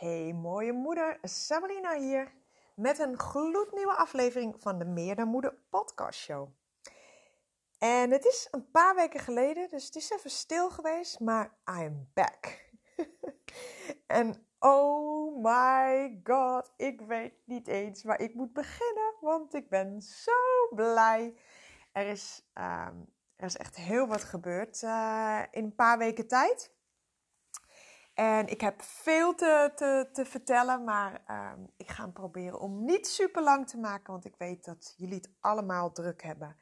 Hey mooie moeder, Sabrina hier met een gloednieuwe aflevering van de Meer dan Moeder podcast show. En het is een paar weken geleden, dus het is even stil geweest, maar I'm back. en oh my god, ik weet niet eens waar ik moet beginnen, want ik ben zo blij. Er is, ehm, er is echt heel wat gebeurd uh, in een paar weken tijd. En ik heb veel te, te, te vertellen, maar um, ik ga hem proberen om niet super lang te maken, want ik weet dat jullie het allemaal druk hebben.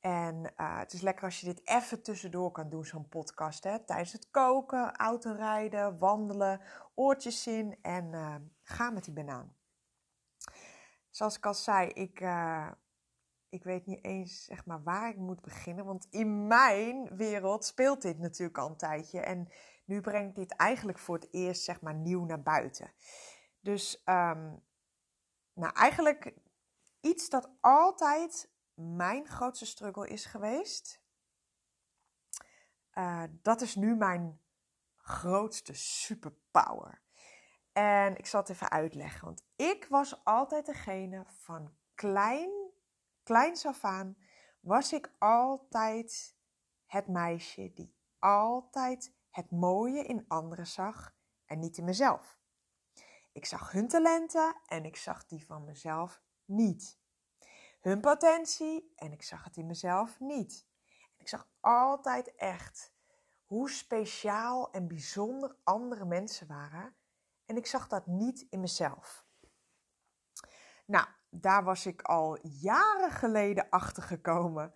En uh, het is lekker als je dit even tussendoor kan doen, zo'n podcast. Hè? Tijdens het koken, autorijden, wandelen, oortjes in en uh, ga met die banaan. Zoals ik al zei, ik, uh, ik weet niet eens zeg maar, waar ik moet beginnen. Want in mijn wereld speelt dit natuurlijk al een tijdje. En nu breng ik dit eigenlijk voor het eerst zeg maar, nieuw naar buiten. Dus um, nou, eigenlijk iets dat altijd mijn grootste struggle is geweest. Uh, dat is nu mijn grootste superpower. En ik zal het even uitleggen. Want ik was altijd degene van klein, kleins af aan, was ik altijd het meisje die altijd het mooie in anderen zag en niet in mezelf. Ik zag hun talenten en ik zag die van mezelf niet. Hun potentie en ik zag het in mezelf niet. Ik zag altijd echt hoe speciaal en bijzonder andere mensen waren en ik zag dat niet in mezelf. Nou, daar was ik al jaren geleden achter gekomen.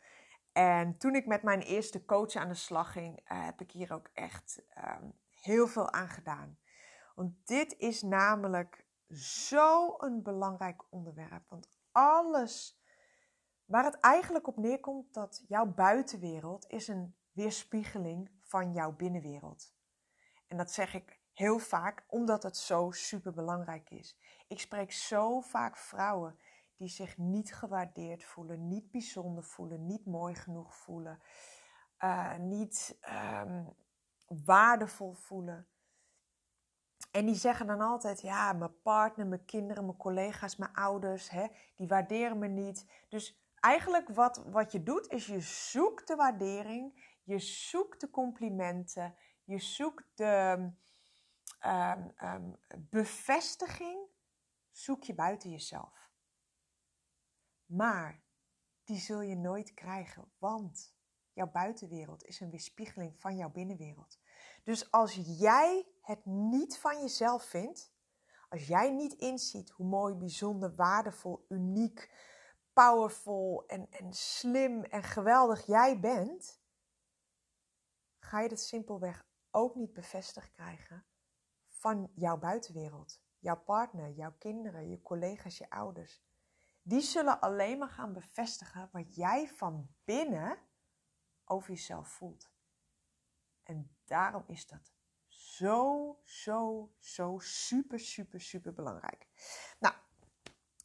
En toen ik met mijn eerste coach aan de slag ging, uh, heb ik hier ook echt um, heel veel aan gedaan. Want dit is namelijk zo'n belangrijk onderwerp. Want alles waar het eigenlijk op neerkomt dat jouw buitenwereld is een weerspiegeling van jouw binnenwereld. En dat zeg ik heel vaak omdat het zo super belangrijk is. Ik spreek zo vaak vrouwen die zich niet gewaardeerd voelen, niet bijzonder voelen, niet mooi genoeg voelen, uh, niet um, waardevol voelen. En die zeggen dan altijd, ja, mijn partner, mijn kinderen, mijn collega's, mijn ouders, hè, die waarderen me niet. Dus eigenlijk wat, wat je doet, is je zoekt de waardering, je zoekt de complimenten, je zoekt de um, um, bevestiging, zoek je buiten jezelf. Maar die zul je nooit krijgen, want jouw buitenwereld is een weerspiegeling van jouw binnenwereld. Dus als jij het niet van jezelf vindt, als jij niet inziet hoe mooi, bijzonder, waardevol, uniek, powerful en, en slim en geweldig jij bent, ga je dat simpelweg ook niet bevestigd krijgen van jouw buitenwereld. Jouw partner, jouw kinderen, je collega's, je ouders die zullen alleen maar gaan bevestigen wat jij van binnen over jezelf voelt. En daarom is dat zo, zo, zo super, super, super belangrijk. Nou,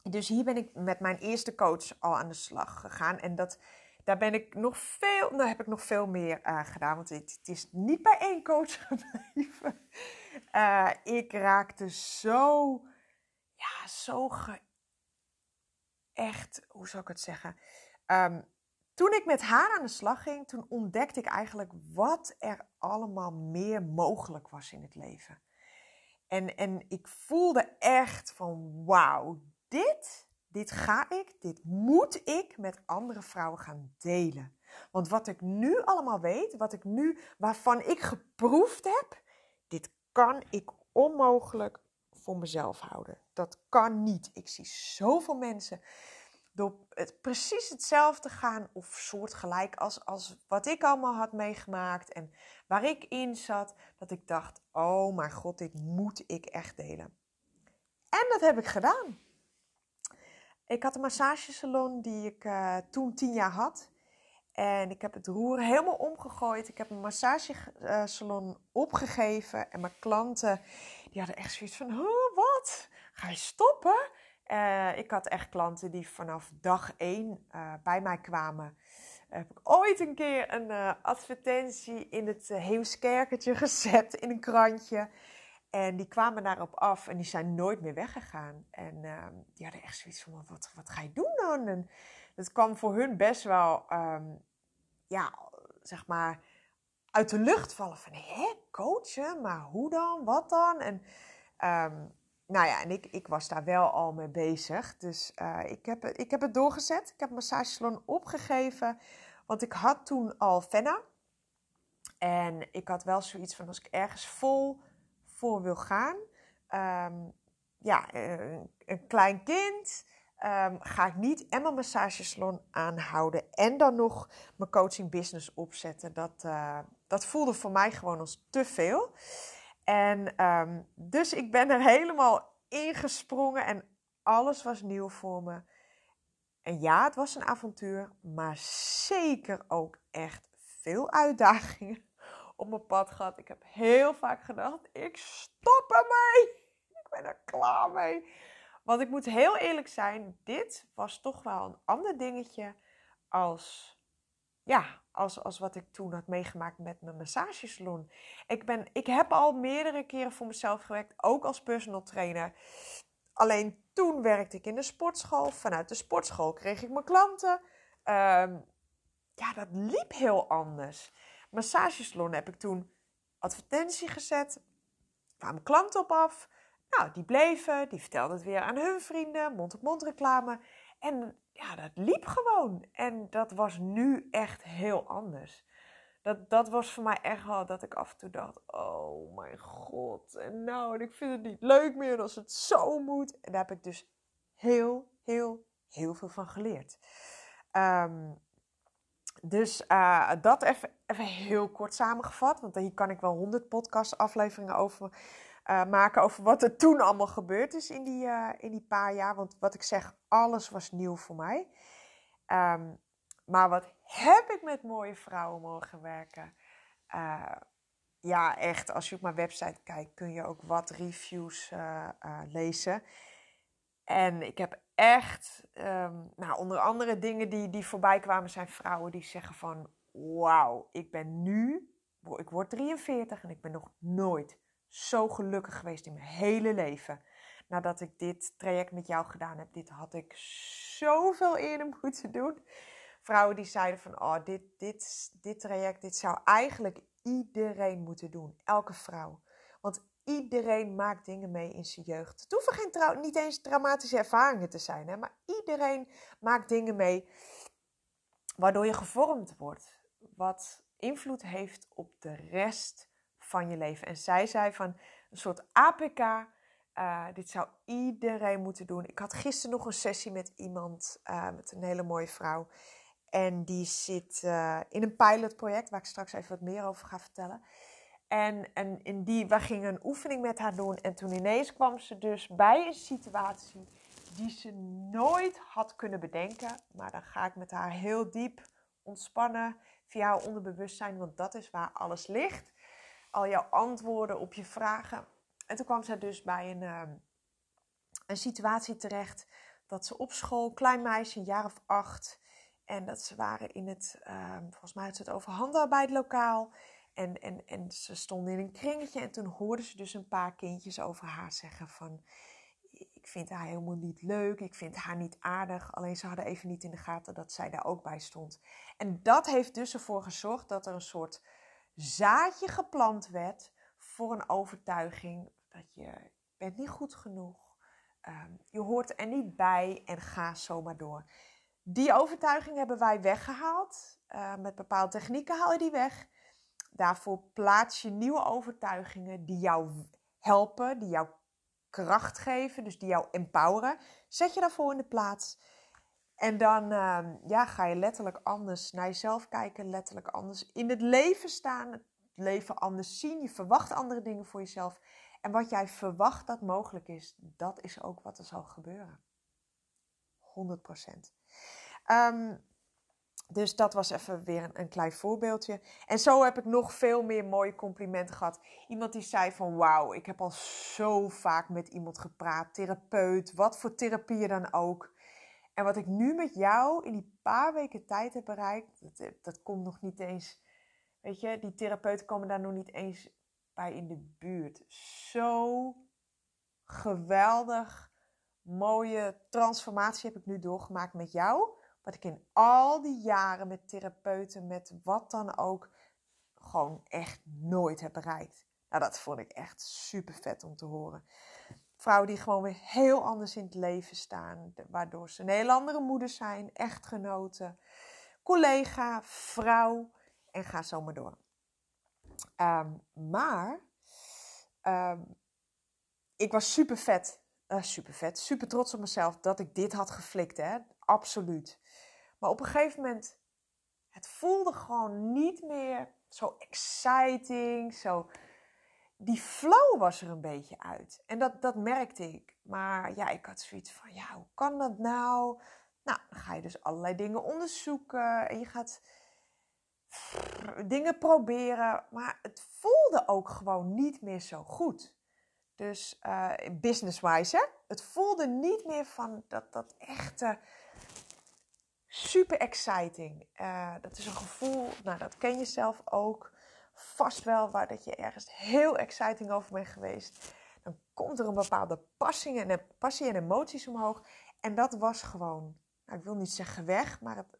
dus hier ben ik met mijn eerste coach al aan de slag gegaan. En dat, daar ben ik nog veel, daar heb ik nog veel meer uh, gedaan. Want het, is niet bij één coach gebleven. Uh, ik raakte zo, ja, zo ge echt, hoe zou ik het zeggen? Um, toen ik met haar aan de slag ging, toen ontdekte ik eigenlijk wat er allemaal meer mogelijk was in het leven. En, en ik voelde echt van wauw, dit, dit ga ik, dit moet ik met andere vrouwen gaan delen. Want wat ik nu allemaal weet, wat ik nu, waarvan ik geproefd heb, dit kan ik onmogelijk voor mezelf houden. Dat kan niet. Ik zie zoveel mensen door het precies hetzelfde gaan of soortgelijk als, als wat ik allemaal had meegemaakt en waar ik in zat, dat ik dacht, oh mijn god, dit moet ik echt delen. En dat heb ik gedaan. Ik had een massagesalon die ik uh, toen tien jaar had. En ik heb het roer helemaal omgegooid. Ik heb een massagesalon opgegeven. En mijn klanten die hadden echt zoiets van: wat? Ga je stoppen? Uh, ik had echt klanten die vanaf dag één uh, bij mij kwamen. Heb ik ooit een keer een uh, advertentie in het Heemskerkertje gezet in een krantje. En die kwamen daarop af en die zijn nooit meer weggegaan. En ehm, die hadden echt zoiets van, wat, wat ga je doen dan? En het kwam voor hun best wel, ehm, ja, zeg maar, uit de lucht vallen. Van, hè, coachen? Maar hoe dan? Wat dan? En um, nou ja, en ik, ik was daar wel al mee bezig. Dus uh, ik, heb, ik heb het doorgezet. Ik heb massagesalon opgegeven. Want ik had toen al Fenna. En ik had wel zoiets van, als ik ergens vol voor wil gaan... Um, ja, een, klein kind... Um, ga ik niet en mijn massagesalon aanhouden... en dan nog mijn coaching business opzetten. Dat, uh, dat voelde voor mij gewoon als te veel... En um, dus ik ben er helemaal ingesprongen en alles was nieuw voor me. En ja, het was een avontuur, maar zeker ook echt veel uitdagingen op mijn pad gehad. Ik heb heel vaak gedacht, ik stop ermee. Ik ben er klaar mee. Want ik moet heel eerlijk zijn, dit was toch wel een ander dingetje als ja, als, als wat ik toen had meegemaakt met mijn massagesalon. Ik, ben, ik heb al meerdere keren voor mezelf gewerkt, ook als personal trainer. Alleen toen werkte ik in de sportschool. Vanuit de sportschool kreeg ik mijn klanten. Ehm, ja, dat liep heel anders. Massagesalon heb ik toen advertentie gezet. kwamen klanten op af. Nou, die bleven, die vertelden het weer aan hun vrienden, mond-op-mond reclame. En ja, dat liep gewoon. En dat was nu echt heel anders. Dat, dat was voor mij echt wel dat ik af en toe dacht: oh mijn god. En nou, ik vind het niet leuk meer als het zo moet. En daar heb ik dus heel, heel, heel veel van geleerd. Ehm, dus uh, dat even, even heel kort samengevat. Want hier kan ik wel honderd podcast afleveringen over uh, maken over wat er toen allemaal gebeurd is in die, uh, in die paar jaar. Want wat ik zeg, alles was nieuw voor mij. Um, maar wat heb ik met mooie vrouwen mogen werken? Uh, ja, echt. Als je op mijn website kijkt, kun je ook wat reviews lezen. En ik heb echt, um, nou, onder andere dingen die, die voorbij kwamen, zijn vrouwen die zeggen van, wauw, ik ben nu, ik word 43 en ik ben nog nooit zo gelukkig geweest in mijn hele leven. Nadat ik dit traject met jou gedaan heb, dit had ik zoveel eerder moeten doen. Vrouwen die zeiden van, oh, dit, dit, dit traject, dit zou eigenlijk iedereen moeten doen. Elke vrouw. Want iedereen maakt dingen mee in zijn jeugd. Het hoeven geen trouw, niet eens traumatische ervaringen te zijn, hè, maar iedereen maakt dingen mee waardoor je gevormd wordt. Wat invloed heeft op de rest van je leven. En zij zei van een soort APK. Uh, dit zou iedereen moeten doen. Ik had gisteren nog een sessie met iemand, uh, met een hele mooie vrouw. En die zit uh, in een pilotproject, waar ik straks even wat meer over ga vertellen. En, en in die, we gingen een oefening met haar doen. En toen ineens kwam ze dus bij een situatie die ze nooit had kunnen bedenken. Maar dan ga ik met haar heel diep ontspannen via haar onderbewustzijn, want dat is waar alles ligt al jouw antwoorden op je vragen. En toen kwam zij dus bij een, uh, een situatie terecht dat ze op school, klein meisje, een jaar of acht, en dat ze waren in het, uh, volgens mij had ze het over handarbeidlokaal. En, en, en ze stonden in een kringetje en toen hoorden ze dus een paar kindjes over haar zeggen van... Ik vind haar helemaal niet leuk, ik vind haar niet aardig. Alleen ze hadden even niet in de gaten dat zij daar ook bij stond. En dat heeft dus ervoor gezorgd dat er een soort zaadje geplant werd voor een overtuiging dat je bent niet goed genoeg. Um, je hoort er niet bij en ga zomaar door. Die overtuiging hebben wij weggehaald. Uh, met bepaalde technieken haal je die weg. Daarvoor plaats je nieuwe overtuigingen die jou helpen, die jou kracht geven, dus die jou empoweren. Zet je daarvoor in de plaats. En dan uh, ja, ga je letterlijk anders naar jezelf kijken, letterlijk anders in het leven staan, het leven anders zien. Je verwacht andere dingen voor jezelf. En wat jij verwacht dat mogelijk is, dat is ook wat er zal gebeuren. 100%. Um, dus dat was even weer een, klein voorbeeldje. En zo heb ik nog veel meer mooie complimenten gehad. Iemand die zei van wauw, ik heb al zo vaak met iemand gepraat. Therapeut, wat voor therapieën dan ook. En wat ik nu met jou in die paar weken tijd heb bereikt, dat, dat komt nog niet eens. Weet je, die therapeuten komen daar nog niet eens bij in de buurt. Zo geweldig mooie transformatie heb ik nu doorgemaakt met jou. Wat ik in al die jaren met therapeuten, met wat dan ook, gewoon echt nooit heb bereikt. Nou, dat vond ik echt super vet om te horen. Vrouwen die gewoon weer heel anders in het leven staan, waardoor ze een heel andere moeder zijn, echtgenoten, collega, vrouw en ga zo maar door. Um, maar um, ik was super vet, uh, super vet, super trots op mezelf dat ik dit had geflikt, hè? Absoluut. Maar op een gegeven moment, het voelde gewoon niet meer zo exciting, zo... Die flow was er een beetje uit. En dat, dat merkte ik. Maar ja, ik had zoiets van, ja, hoe kan dat nou? Nou, dan ga je dus allerlei dingen onderzoeken en je gaat dingen proberen. Maar het voelde ook gewoon niet meer zo goed. Dus uh, business-wise? Het voelde niet meer van dat, dat echte super exciting. Uh, dat is een gevoel, nou dat ken je zelf ook vast wel, waar dat je ergens heel exciting over bent geweest. Dan komt er een bepaalde passie en, passie en emoties omhoog. En dat was gewoon, nou, ik wil niet zeggen weg, maar het,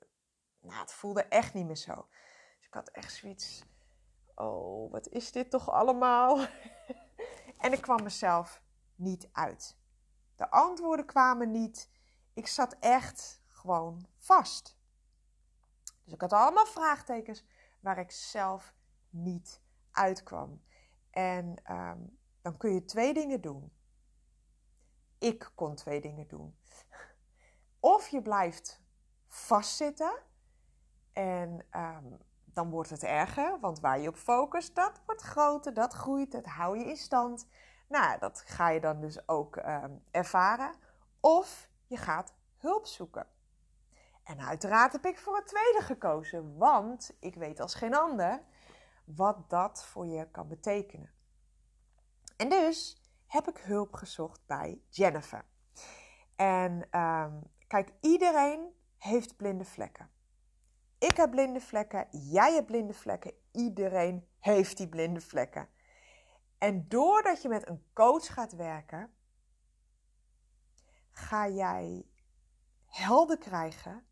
nou, het voelde echt niet meer zo. Dus ik had echt zoiets, oh, wat is dit toch allemaal? en ik kwam mezelf niet uit. De antwoorden kwamen niet. Ik zat echt gewoon vast. Dus ik had allemaal vraagtekens waar ik zelf niet uitkwam. En ehm, dan kun je twee dingen doen. Ik kon twee dingen doen. Of je blijft vastzitten en ehm, dan wordt het erger, want waar je op focust, dat wordt groter, dat groeit, dat hou je in stand. Nou, dat ga je dan dus ook ehm, ervaren. Of je gaat hulp zoeken. En uiteraard heb ik voor het tweede gekozen, want ik weet als geen ander wat dat voor je kan betekenen. En dus heb ik hulp gezocht bij Jennifer. En ehm, kijk, iedereen heeft blinde vlekken. Ik heb blinde vlekken, jij hebt blinde vlekken, iedereen heeft die blinde vlekken. En doordat je met een coach gaat werken, ga jij helder krijgen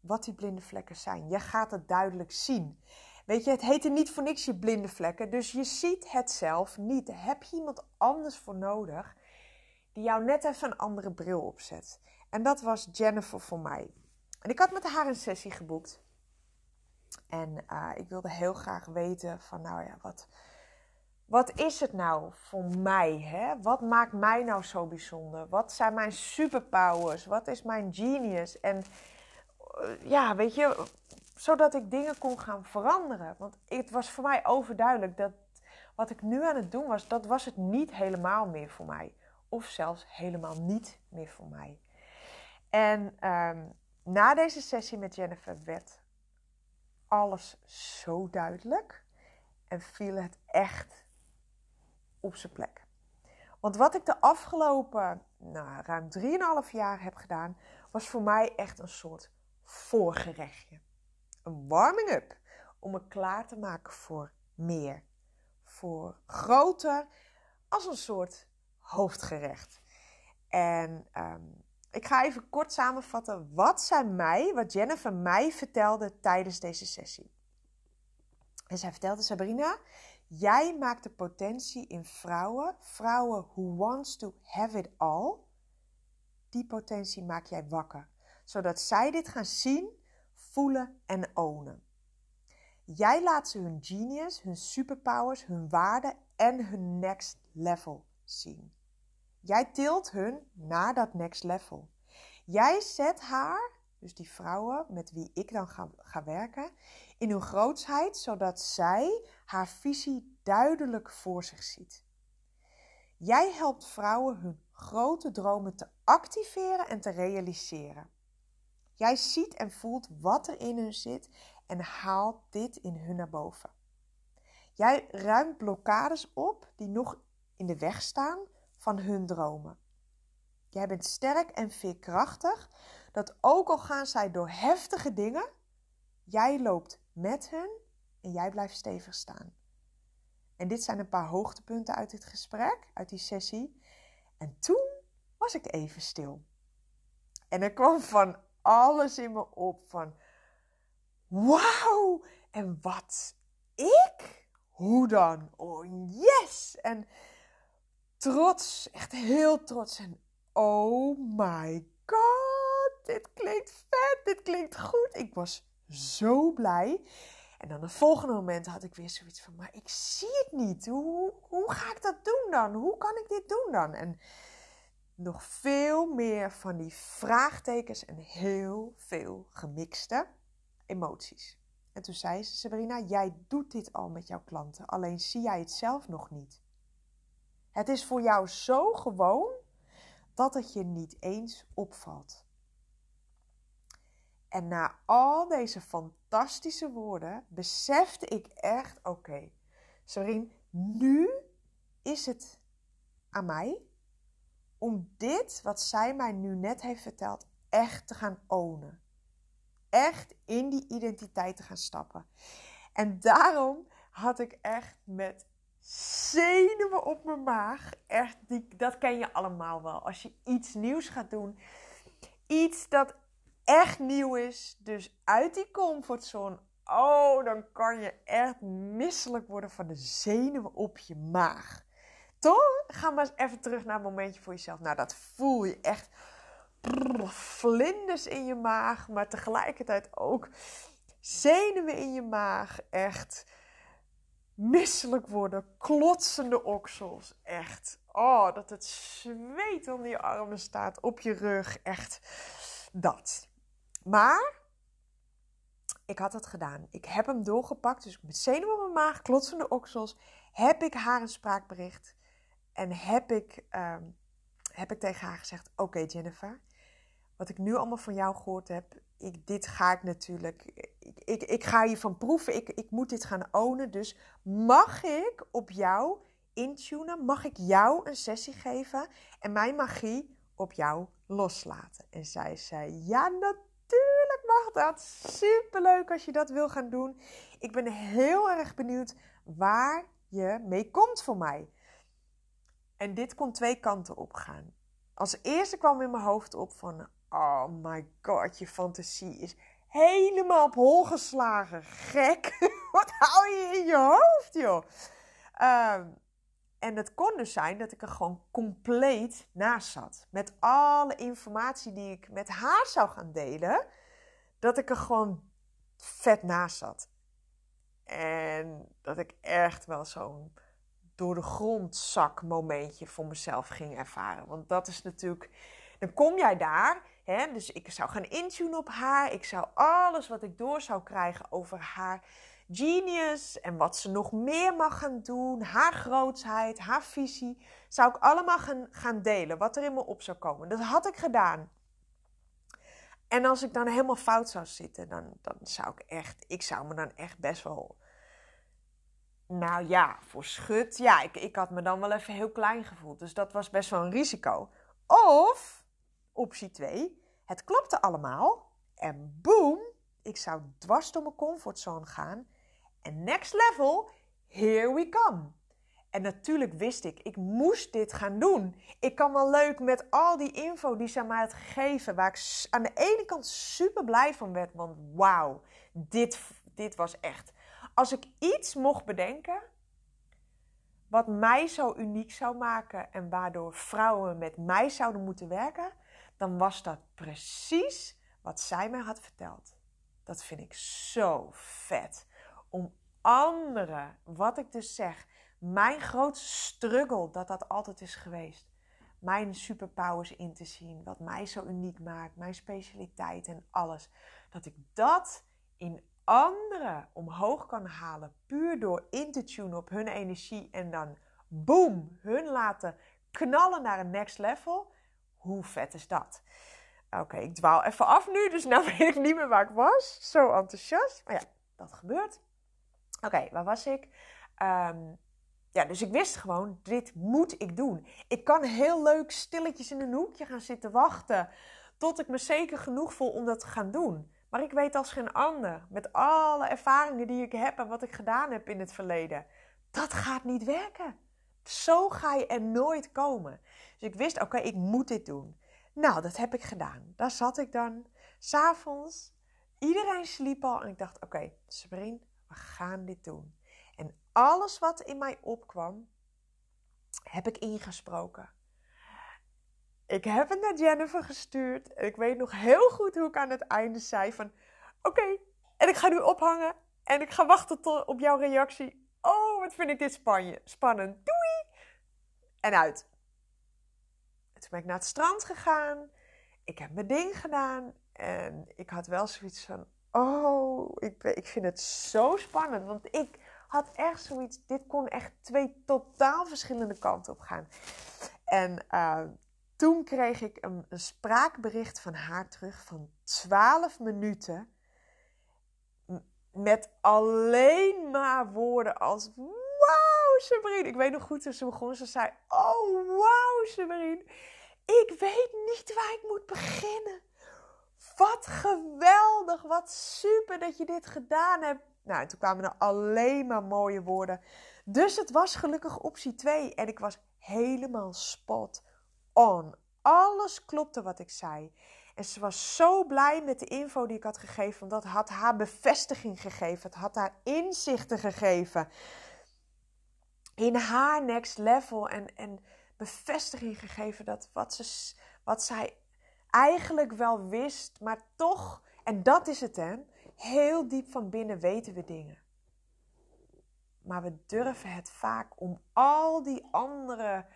wat die blinde vlekken zijn. Je gaat het duidelijk zien. Weet je, het heet er niet voor niks je blinde vlekken. Dus je ziet het zelf niet. heb je iemand anders voor nodig die jou net even een andere bril opzet. En dat was Jennifer voor mij. En ik had met haar een sessie geboekt. En uh, ik wilde heel graag weten van, nou ja, wat, wat is het nou voor mij? Hè? Wat maakt mij nou zo bijzonder? Wat zijn mijn superpowers? Wat is mijn genius? En uh, ja, weet je, zodat ik dingen kon gaan veranderen. Want het was voor mij overduidelijk dat wat ik nu aan het doen was, dat was het niet helemaal meer voor mij. Of zelfs helemaal niet meer voor mij. En um, na deze sessie met Jennifer werd alles zo duidelijk en viel het echt op zijn plek. Want wat ik de afgelopen nou, ruim 3,5 jaar heb gedaan, was voor mij echt een soort voorgerechtje een warming-up om me klaar te maken voor meer. Voor groter, als een soort hoofdgerecht. En um, ik ga even kort samenvatten wat zij mij, wat Jennifer mij vertelde tijdens deze sessie. En zij vertelde, Sabrina, jij maakt de potentie in vrouwen, vrouwen who wants to have it all, die potentie maak jij wakker. Zodat zij dit gaan zien voelen en ownen. Jij laat ze hun genius, hun superpowers, hun waarde en hun next level zien. Jij tilt hun naar dat next level. Jij zet haar, dus die vrouwen met wie ik dan ga, ga werken, in hun grootsheid, zodat zij haar visie duidelijk voor zich ziet. Jij helpt vrouwen hun grote dromen te activeren en te realiseren. Jij ziet en voelt wat er in hun zit en haalt dit in hun naar boven. Jij ruimt blokkades op die nog in de weg staan van hun dromen. Jij bent sterk en veerkrachtig, dat ook al gaan zij door heftige dingen, jij loopt met hen en jij blijft stevig staan. En dit zijn een paar hoogtepunten uit dit gesprek, uit die sessie. En toen was ik even stil. En er kwam van alles in me op van wauw, en wat ik? Hoe dan? Oh yes! En trots, echt heel trots. En oh my god, dit klinkt vet, dit klinkt goed. Ik was zo blij. En dan het volgende moment had ik weer zoiets van, maar ik zie het niet. Hoe, hoe ga ik dat doen dan? Hoe kan ik dit doen dan? En nog veel meer van die vraagtekens en heel veel gemixte emoties. En toen zei ze, Sabrina, jij doet dit al met jouw klanten, alleen zie jij het zelf nog niet. Het is voor jou zo gewoon dat het je niet eens opvalt. En na al deze fantastische woorden besefte ik echt: oké, okay, nu is het aan mij om dit wat zij mij nu net heeft verteld echt te gaan ownen. Echt in die identiteit te gaan stappen. En daarom had ik echt met zenuwen op mijn maag. Echt, die, dat ken je allemaal wel. Als je iets nieuws gaat doen. Iets dat echt nieuw is. Dus uit die comfortzone. Oh, dan kan je echt misselijk worden van de zenuwen op je maag. Toch? Ga maar eens even terug naar een momentje voor jezelf. Nou, dat voel je echt vlinders in je maag, maar tegelijkertijd ook zenuwen in je maag. Echt misselijk worden, klotsende oksels. Echt. Oh, dat het zweet onder je armen staat, op je rug. Echt dat. Maar ik had het gedaan. Ik heb hem doorgepakt. Dus met zenuwen op mijn maag, klotsende oksels, heb ik haar een spraakbericht. En heb ik, ehm, heb ik tegen haar gezegd: Oké, Jennifer, wat ik nu allemaal van jou gehoord heb, ik, dit ga ik natuurlijk. Ik, ik, ik ga hiervan proeven. Ik, ik moet dit gaan ownen. Dus mag ik op jou intunen? Mag ik jou een sessie geven en mijn magie op jou loslaten? En zij zei: Ja, natuurlijk mag dat. Superleuk als je dat wil gaan doen. Ik ben heel erg benieuwd waar je mee komt voor mij. En dit kon twee kanten op gaan. Als eerste kwam in mijn hoofd op van, oh my god, je fantasie is helemaal op hol geslagen. Gek. Wat hou je in je hoofd, joh? Ehm, en het kon dus zijn dat ik er gewoon compleet naast zat. Met alle informatie die ik met haar zou gaan delen. Dat ik er gewoon vet naast zat. En dat ik echt wel zo'n door de grondzak momentje voor mezelf ging ervaren. Want dat is natuurlijk. Dan kom jij daar. Hè, dus ik zou gaan intunen op haar. Ik zou alles wat ik door zou krijgen over haar genius en wat ze nog meer mag gaan doen, haar grootsheid, haar visie, zou ik allemaal gaan, gaan delen. Wat er in me op zou komen. Dat had ik gedaan. En als ik dan helemaal fout zou zitten, dan, dan zou ik echt, ik zou me dan echt best wel nou ja, voor schut. Ja, ik, ik had me dan wel even heel klein gevoeld. Dus dat was best wel een risico. Of, optie 2, het klopte allemaal. En boom, ik zou dwars door mijn comfortzone gaan. En next level, here we come. En natuurlijk wist ik, ik moest dit gaan doen. Ik kan wel leuk met al die info die ze mij had gegeven, waar ik aan de ene kant super blij van werd, want wauw, dit, dit was echt als ik iets mocht bedenken wat mij zo uniek zou maken en waardoor vrouwen met mij zouden moeten werken, dan was dat precies wat zij mij had verteld. Dat vind ik zo vet. Om anderen, wat ik dus zeg, mijn grootste struggle, dat dat altijd is geweest. Mijn superpowers in te zien, wat mij zo uniek maakt, mijn specialiteit en alles. Dat ik dat in anderen omhoog kan halen. Puur door in te tunen op hun energie en dan boom, hun laten knallen naar een next level. Hoe vet is dat? Oké, ik dwaal even af nu, dus nu weet ik niet meer waar ik was. Zo enthousiast. Maar ja, dat gebeurt. Oké, waar was ik? Ehm, ja, dus ik wist gewoon, dit moet ik doen. Ik kan heel leuk stilletjes in een hoekje gaan zitten wachten. Tot ik me zeker genoeg voel om dat te gaan doen. Maar ik weet als geen ander, met alle ervaringen die ik heb en wat ik gedaan heb in het verleden. dat gaat niet werken. Zo ga je er nooit komen. Dus ik wist, oké, ik moet dit doen. Nou, dat heb ik gedaan. Daar zat ik dan. S'avonds, iedereen sliep al. En ik dacht, oké, okay, we gaan dit doen. En alles wat in mij opkwam, heb ik ingesproken. Ik heb het naar Jennifer gestuurd. En ik weet nog heel goed hoe ik aan het einde zei van... Oké, en ik ga nu ophangen. En ik ga wachten tot, op jouw reactie. Oh, wat vind ik dit spannend. Doei! En uit. toen ben ik naar het strand gegaan. Ik heb mijn ding gedaan. En ik had wel zoiets van... Oh, ik, ik vind het zo spannend. Want ik had echt zoiets... Dit kon echt twee totaal verschillende kanten op gaan. En uh, toen kreeg ik een, spraakbericht van haar terug van 12 minuten. Met alleen maar woorden als: Wauw, Sabrine. Ik weet nog goed toen ze begon. Ze zei: Oh, wauw, Sabrine. Ik weet niet waar ik moet beginnen. Wat geweldig. Wat super dat je dit gedaan hebt. Nou, toen kwamen er alleen maar mooie woorden. Dus het was gelukkig optie 2. En ik was helemaal spot on. Alles klopte wat ik zei. En ze was zo blij met de info die ik had gegeven, want dat had haar bevestiging gegeven. Het had haar inzichten gegeven in haar next level en, en bevestiging gegeven dat wat, ze, wat zij eigenlijk wel wist, maar toch, en dat is het hè, heel diep van binnen weten we dingen. Maar we durven het vaak om al die andere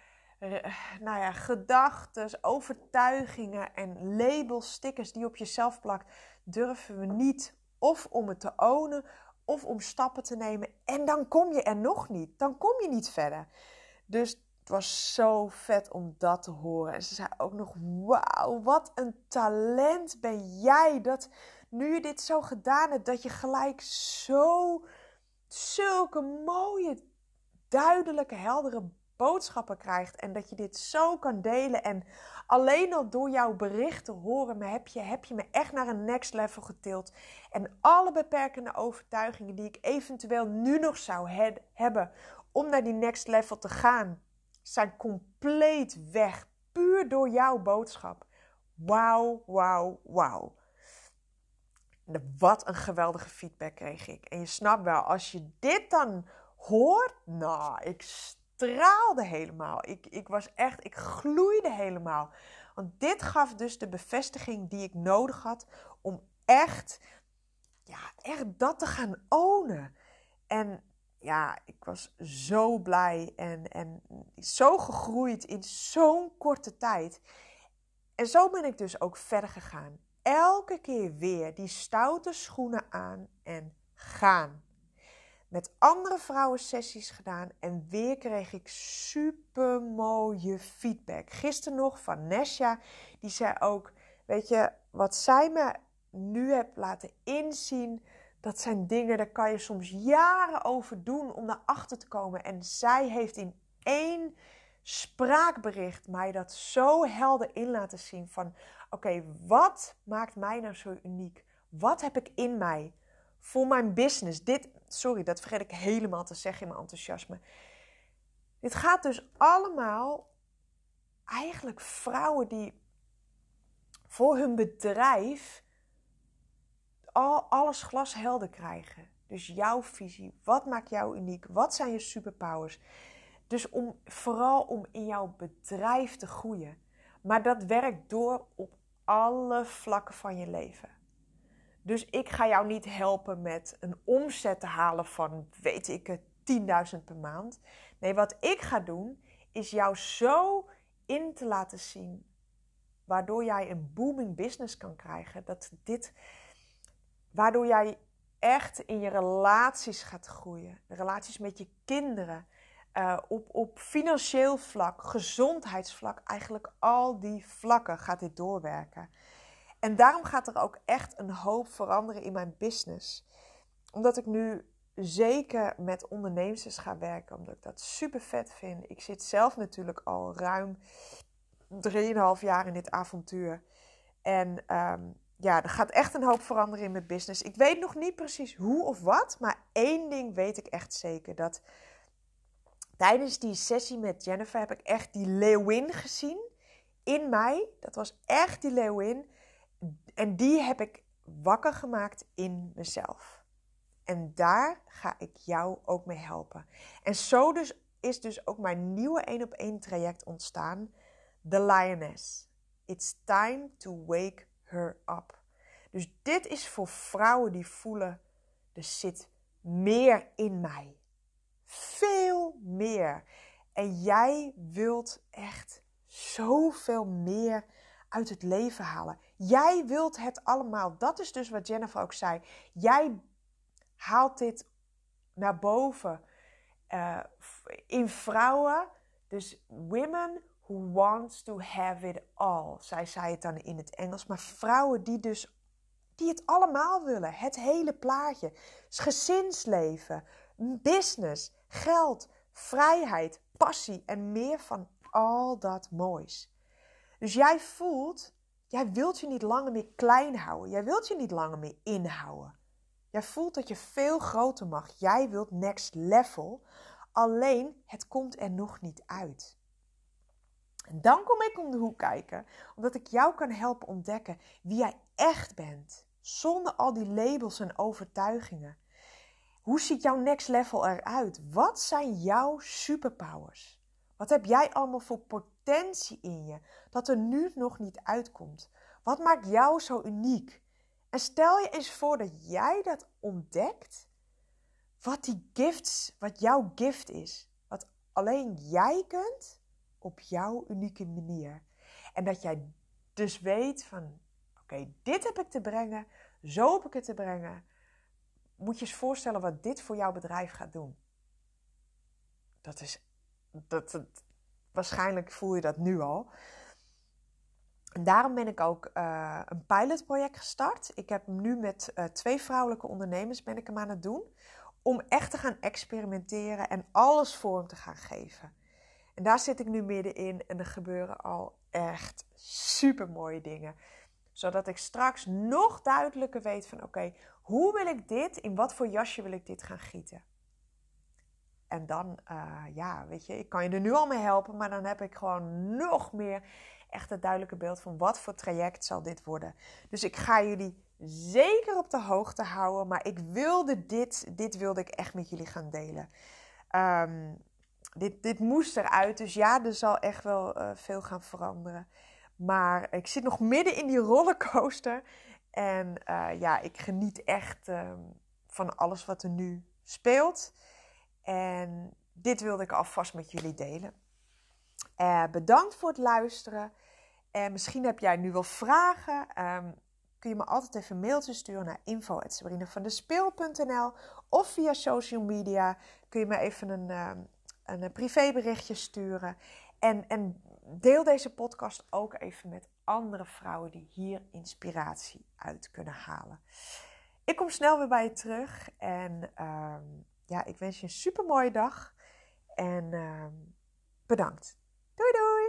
nou ja, gedachten, overtuigingen en labels, stickers die op jezelf plakt, durven we niet of om het te ownen of om stappen te nemen. En dan kom je er nog niet. Dan kom je niet verder. Dus het was zo vet om dat te horen. En ze zei ook nog: Wauw, wat een talent ben jij. Dat nu je dit zo gedaan hebt, dat je gelijk zo zulke mooie, duidelijke, heldere boodschappen krijgt en dat je dit zo kan delen. En alleen al door jouw berichten horen heb je, heb je me echt naar een next level getild. En alle beperkende overtuigingen die ik eventueel nu nog zou hebben om naar die next level te gaan, zijn compleet weg. Puur door jouw boodschap. Wauw, wauw, wauw. Wat een geweldige feedback kreeg ik. En je snapt wel, als je dit dan hoort, nou, ik straalde helemaal. Ik, ik was echt, ik gloeide helemaal. Want dit gaf dus de bevestiging die ik nodig had om echt, ja, echt dat te gaan ownen. En ja, ik was zo blij en, en zo gegroeid in zo'n korte tijd. En zo ben ik dus ook verder gegaan. Elke keer weer die stoute schoenen aan en gaan met andere vrouwen sessies gedaan en weer kreeg ik super mooie feedback. Gisteren nog van Nesja, die zei ook: Weet je, wat zij me nu hebt laten inzien, dat zijn dingen, daar kan je soms jaren over doen om erachter te komen. En zij heeft in één spraakbericht mij dat zo helder in laten zien van oké, wat maakt mij nou zo uniek? Wat heb ik in mij voor mijn business? Dit, sorry, dat vergeet ik helemaal te zeggen in mijn enthousiasme. Dit gaat dus allemaal eigenlijk vrouwen die voor hun bedrijf al alles glashelder krijgen. Dus jouw visie, wat maakt jou uniek? Wat zijn je superpowers? Dus om, vooral om in jouw bedrijf te groeien. Maar dat werkt door op alle vlakken van je leven. Dus ik ga jou niet helpen met een omzet te halen van, weet ik het, 10.000 per maand. Nee, wat ik ga doen, is jou zo in te laten zien, waardoor jij een booming business kan krijgen. Dat dit, waardoor jij echt in je relaties gaat groeien. Relaties met je kinderen. Uh, op, op financieel vlak, gezondheidsvlak, eigenlijk al die vlakken gaat dit doorwerken. En daarom gaat er ook echt een hoop veranderen in mijn business. Omdat ik nu zeker met ondernemers ga werken, omdat ik dat super vet vind. Ik zit zelf natuurlijk al ruim 3,5 jaar in dit avontuur. En ehm, ja, er gaat echt een hoop veranderen in mijn business. Ik weet nog niet precies hoe of wat, maar één ding weet ik echt zeker: dat tijdens die sessie met Jennifer heb ik echt die leeuwin gezien in mij. Dat was echt die leeuwin. En die heb ik wakker gemaakt in mezelf. En daar ga ik jou ook mee helpen. En zo dus is dus ook mijn nieuwe 1 op 1 traject ontstaan. The Lioness. It's time to wake her up. Dus dit is voor vrouwen die voelen, er zit meer in mij. Veel meer. En jij wilt echt zoveel meer uit het leven halen. Jij wilt het allemaal. Dat is dus wat Jennifer ook zei. Jij haalt dit naar boven uh, in vrouwen. Dus women who wants to have it all. Zij zei het dan in het Engels. Maar vrouwen die dus die het allemaal willen. Het hele plaatje. Gezinsleven, business, geld, vrijheid, passie en meer van al dat moois. Dus jij voelt, jij wilt je niet langer meer klein houden. Jij wilt je niet langer meer inhouden. Jij voelt dat je veel groter mag. Jij wilt next level. Alleen het komt er nog niet uit. En dan kom ik om de hoek kijken, omdat ik jou kan helpen ontdekken wie jij echt bent, zonder al die labels en overtuigingen. Hoe ziet jouw next level eruit? Wat zijn jouw superpowers? Wat heb jij allemaal voor potentie in je dat er nu nog niet uitkomt? Wat maakt jou zo uniek? En stel je eens voor dat jij dat ontdekt, wat die gifts, wat jouw gift is, wat alleen jij kunt op jouw unieke manier. En dat jij dus weet van, oké, dit heb ik te brengen, zo heb ik het te brengen. Moet je eens voorstellen wat dit voor jouw bedrijf gaat doen. Dat is, dat, waarschijnlijk voel je dat nu al. En daarom ben ik ook uh, een pilotproject gestart. Ik heb nu met uh, twee vrouwelijke ondernemers ben ik aan het doen. Om echt te gaan experimenteren en alles vorm te gaan geven. En daar zit ik nu middenin en er gebeuren al echt super mooie dingen. Zodat ik straks nog duidelijker weet van oké, hoe wil ik dit, in wat voor jasje wil ik dit gaan gieten? En dan, uh, ja, weet je, ik kan je er nu al mee helpen, maar dan heb ik gewoon nog meer echt het duidelijke beeld van wat voor traject zal dit worden. Dus ik ga jullie zeker op de hoogte houden, maar ik wilde dit, dit wilde ik echt met jullie gaan delen. Um, dit, dit moest eruit, dus ja, er zal echt wel uh, veel gaan veranderen. Maar ik zit nog midden in die rollercoaster. En uh, ja, ik geniet echt uh, van alles wat er nu speelt. En dit wilde ik alvast met jullie delen. Uh, bedankt voor het luisteren. En misschien heb jij nu wel vragen. Um, kun je me altijd even een mailtje sturen naar info.sabrinavandespeel.nl Of via social media kun je me even een, um, een privéberichtje sturen. En, en deel deze podcast ook even met andere vrouwen die hier inspiratie uit kunnen halen. Ik kom snel weer bij je terug. En uh, ja, ik wens je een super mooie dag. En uh, bedankt. Doei doei!